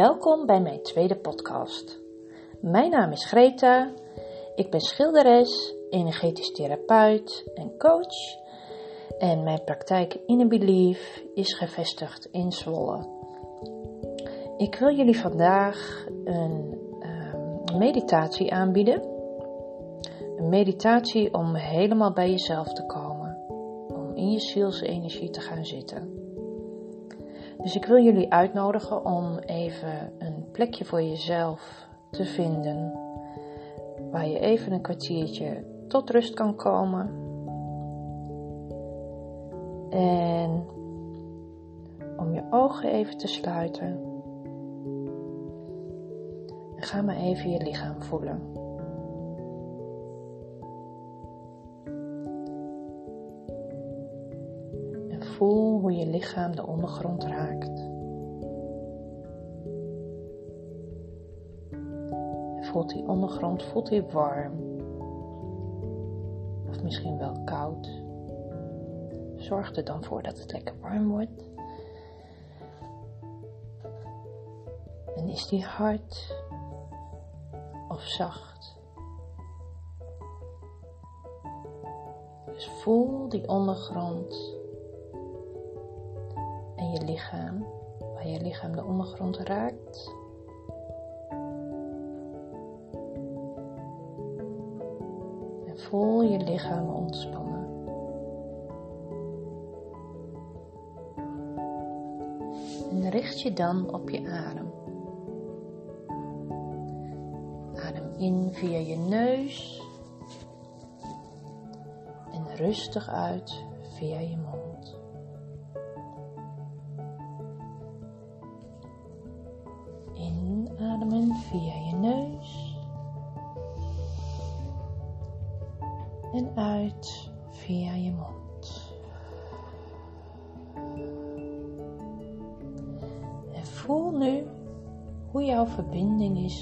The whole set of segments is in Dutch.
Welkom bij mijn tweede podcast. Mijn naam is Greta. Ik ben schilderes, energetisch therapeut en coach. En mijn praktijk In a Belief is gevestigd in Zwolle. Ik wil jullie vandaag een um, meditatie aanbieden. Een meditatie om helemaal bij jezelf te komen. Om in je zielsenergie te gaan zitten. Dus ik wil jullie uitnodigen om even een plekje voor jezelf te vinden. Waar je even een kwartiertje tot rust kan komen. En om je ogen even te sluiten. En ga maar even je lichaam voelen. Hoe je lichaam de ondergrond raakt. voelt die ondergrond, voelt die warm. Of misschien wel koud. Zorg er dan voor dat het lekker warm wordt. En is die hard of zacht? Dus voel die ondergrond je lichaam, waar je lichaam de ondergrond raakt. En voel je lichaam ontspannen. En richt je dan op je adem. Adem in via je neus en rustig uit via je mond.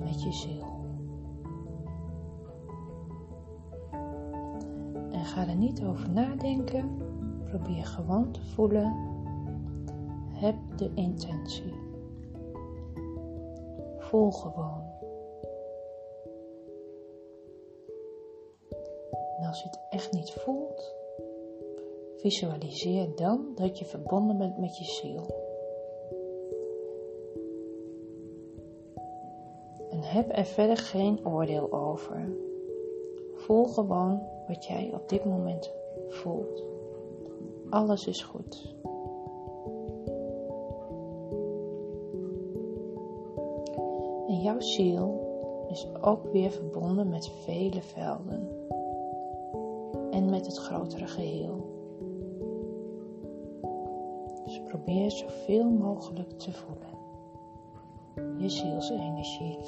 Met je ziel. En ga er niet over nadenken. Probeer gewoon te voelen. Heb de intentie. Voel gewoon. En als je het echt niet voelt, visualiseer dan dat je verbonden bent met je ziel. Heb er verder geen oordeel over. Voel gewoon wat jij op dit moment voelt. Alles is goed. En jouw ziel is ook weer verbonden met vele velden en met het grotere geheel. Dus probeer zoveel mogelijk te voelen. Je zielsenergie.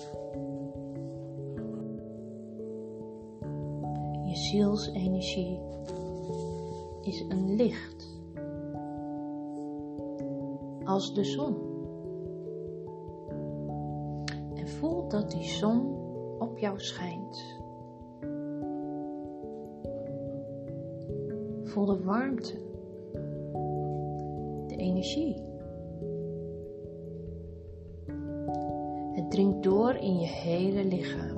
Je zielsenergie is een licht als de zon. voel dat die zon op jou schijnt. Voel de warmte, de energie. Dringt door in je hele lichaam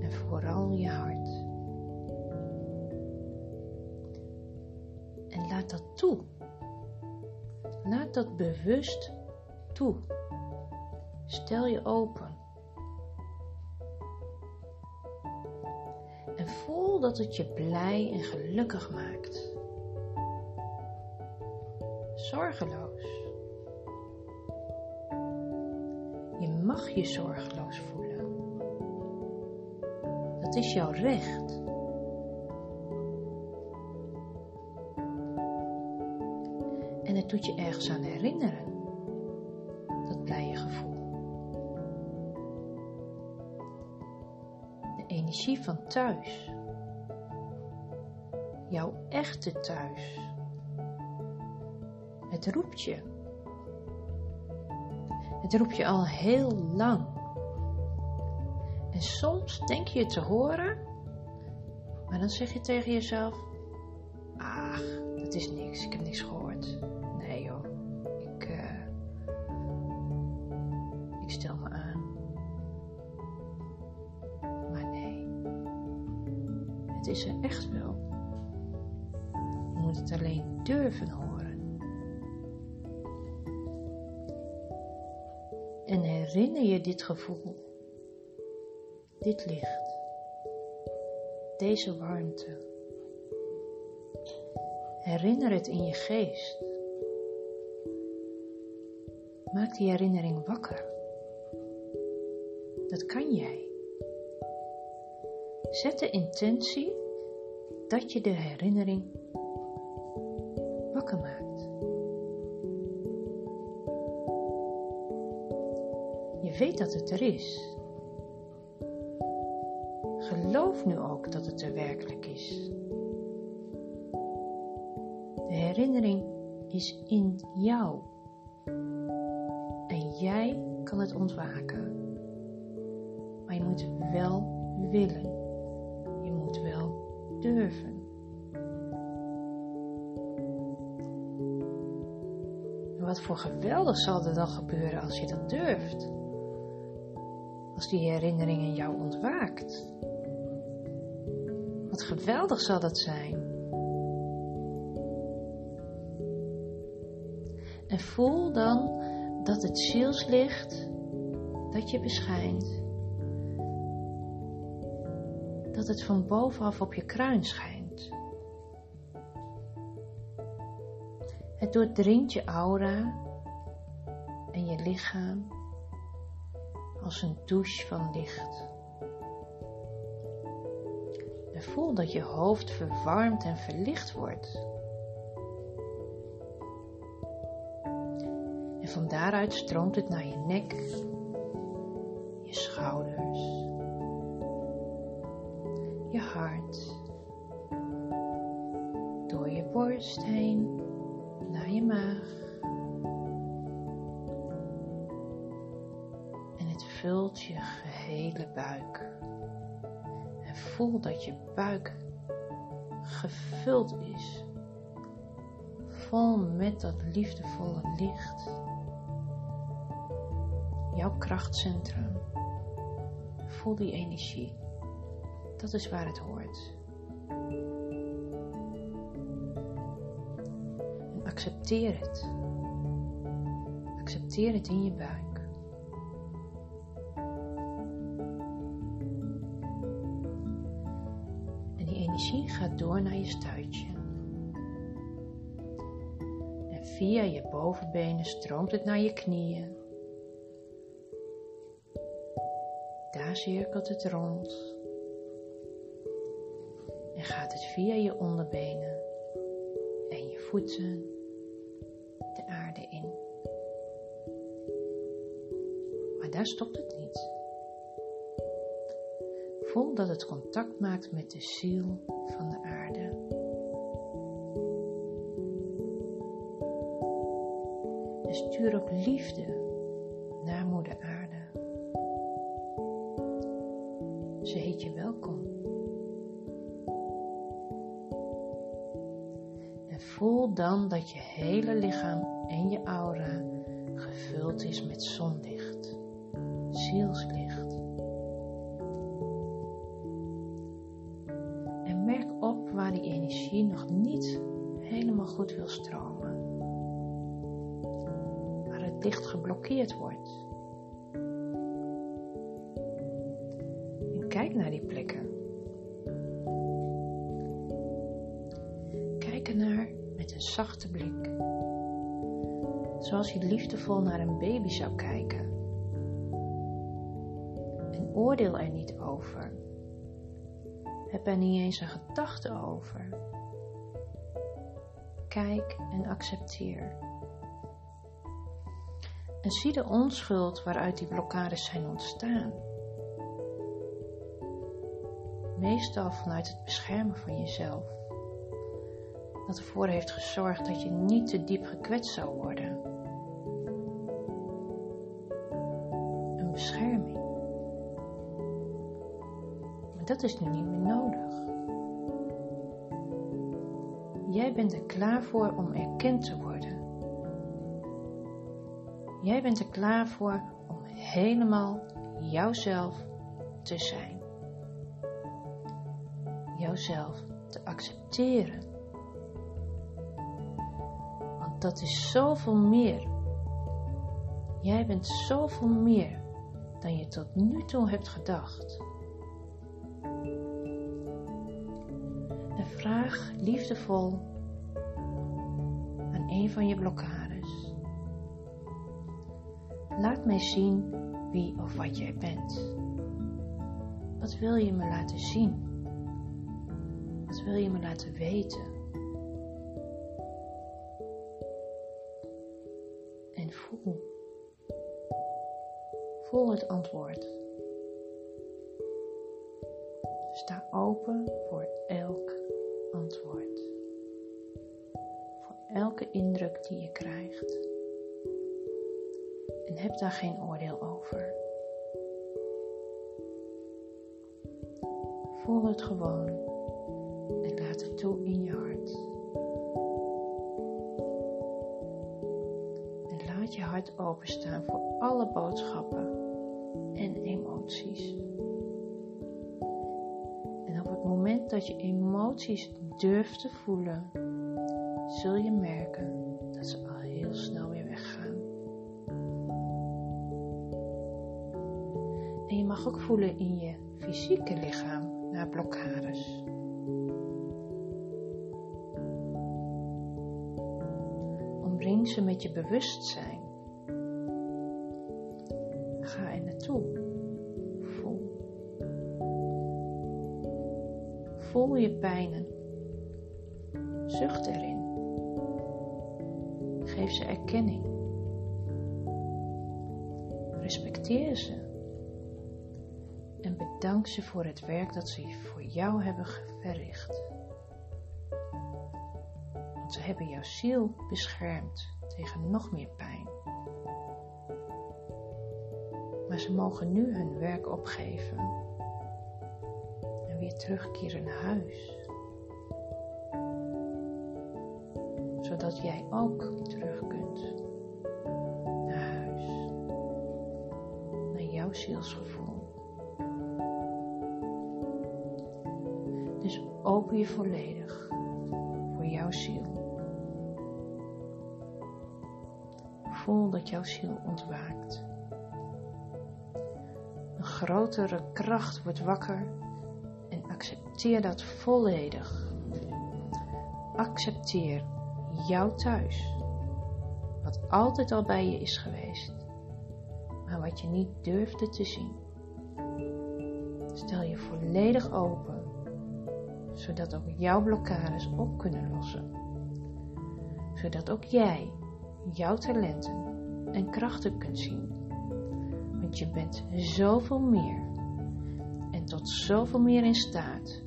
en vooral je hart. En laat dat toe. Laat dat bewust toe. Stel je open. En voel dat het je blij en gelukkig maakt. Zorgeloos. Je mag je zorgeloos voelen. Dat is jouw recht. En het doet je ergens aan herinneren. Dat blije gevoel. energie van thuis. Jouw echte thuis. Het roept je. Het roept je al heel lang. En soms denk je het te horen, maar dan zeg je tegen jezelf: Ach, dat is niks, ik heb niks gehoord. Nee joh, ik. Uh... ik stel me aan. Maar nee, het is er echt wel. Je moet het alleen durven horen. Herinner je dit gevoel, dit licht, deze warmte. Herinner het in je geest. Maak die herinnering wakker. Dat kan jij. Zet de intentie dat je de herinnering weet dat het er is. Geloof nu ook dat het er werkelijk is. De herinnering is in jou. En jij kan het ontwaken. Maar je moet wel willen. Je moet wel durven. En wat voor geweldig zal er dan gebeuren als je dat durft? Als die herinnering in jou ontwaakt. Wat geweldig zal dat zijn. En voel dan dat het zielslicht dat je beschijnt, dat het van bovenaf op je kruin schijnt. Het doordringt je aura en je lichaam als een douche van licht. En voel dat je hoofd verwarmd en verlicht wordt. En van daaruit stroomt het naar je nek, je schouders, je hart, door je borst heen naar je maag. Vult je gehele buik. En voel dat je buik gevuld is, vol met dat liefdevolle licht jouw krachtcentrum. Voel die energie. Dat is waar het hoort. En accepteer het. Accepteer het in je buik. Energie gaat door naar je stuitje. En via je bovenbenen stroomt het naar je knieën Daar cirkelt het rond en gaat het via je onderbenen en je voeten de aarde in. Maar daar stopt het niet. Voel dat het contact maakt met de ziel van de aarde. En stuur ook liefde naar moeder aarde. Ze heet je welkom. En voel dan dat je hele lichaam en je aura gevuld is met zonlicht, zielslicht. Nog niet helemaal goed wil stromen. Waar het licht geblokkeerd wordt. kijk naar die plekken. Kijk ernaar met een zachte blik. Zoals je liefdevol naar een baby zou kijken. En oordeel er niet over. Heb er niet eens een gedachte over. Kijk en accepteer. En zie de onschuld waaruit die blokkades zijn ontstaan meestal vanuit het beschermen van jezelf. Dat ervoor heeft gezorgd dat je niet te diep gekwetst zou worden. Dat is nu niet meer nodig. Jij bent er klaar voor om erkend te worden. Jij bent er klaar voor om helemaal jouzelf te zijn. Jouzelf te accepteren. Want dat is zoveel meer. Jij bent zoveel meer dan je tot nu toe hebt gedacht. Vraag liefdevol aan een van je blokkades. Laat mij zien wie of wat jij bent. Wat wil je me laten zien? Wat wil je me laten weten? En voel. Voel het antwoord. Sta open voor elk antwoord. Voor elke indruk die je krijgt. En heb daar geen oordeel over. Voel het gewoon en laat het toe in je hart. En laat je hart openstaan voor alle boodschappen en emoties. Dat je emoties durft te voelen, zul je merken dat ze al heel snel weer weggaan. En je mag ook voelen in je fysieke lichaam naar blokkades. Omring ze met je bewustzijn. Voel je pijnen. Zucht erin. Geef ze erkenning. Respecteer ze. En bedank ze voor het werk dat ze voor jou hebben verricht. Want ze hebben jouw ziel beschermd tegen nog meer pijn. Maar ze mogen nu hun werk opgeven weer terugkeren naar huis. Zodat jij ook terug kunt naar huis, naar jouw zielsgevoel. Dus open je volledig voor jouw ziel. Voel dat jouw ziel ontwaakt. Een grotere kracht wordt wakker accepteer dat volledig. Accepteer jouw thuis, wat altijd al bij je is geweest, maar wat je niet durfde te zien. Stel je volledig open, zodat ook jouw blokkades op kunnen lossen, zodat ook jij jouw talenten en krachten kunt zien. Want je bent zoveel meer en tot zoveel meer in staat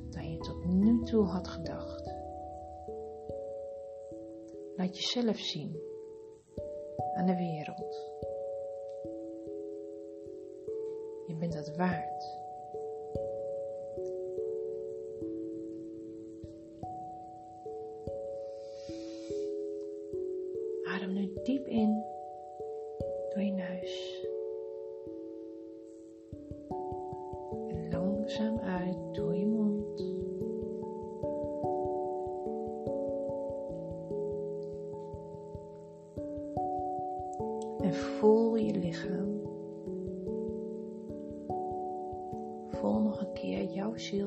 nu toe had gedacht. Laat jezelf zien aan de wereld. Je bent dat waard. Adem nu diep in door je neus. En langzaam uit door je mond.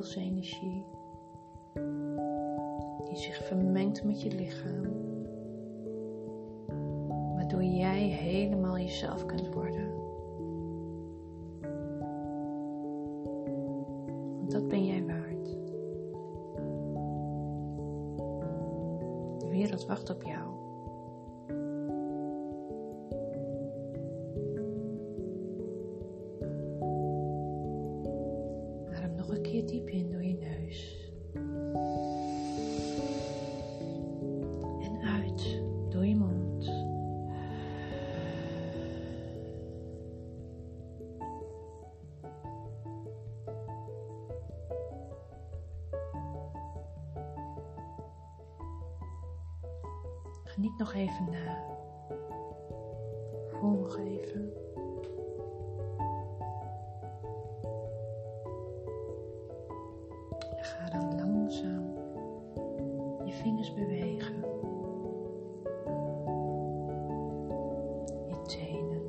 Zielsenergie. Die zich vermengt met je lichaam waardoor jij helemaal jezelf kunt worden. Want dat ben jij waard. De wereld wacht op jou. Niet nog even na. Voel nog even. Ga dan langzaam je vingers bewegen. Je tenen.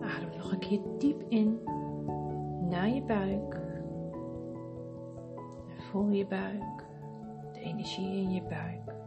Adem nog een keer diep in naar je buik. Voel je buik, de energie in je buik.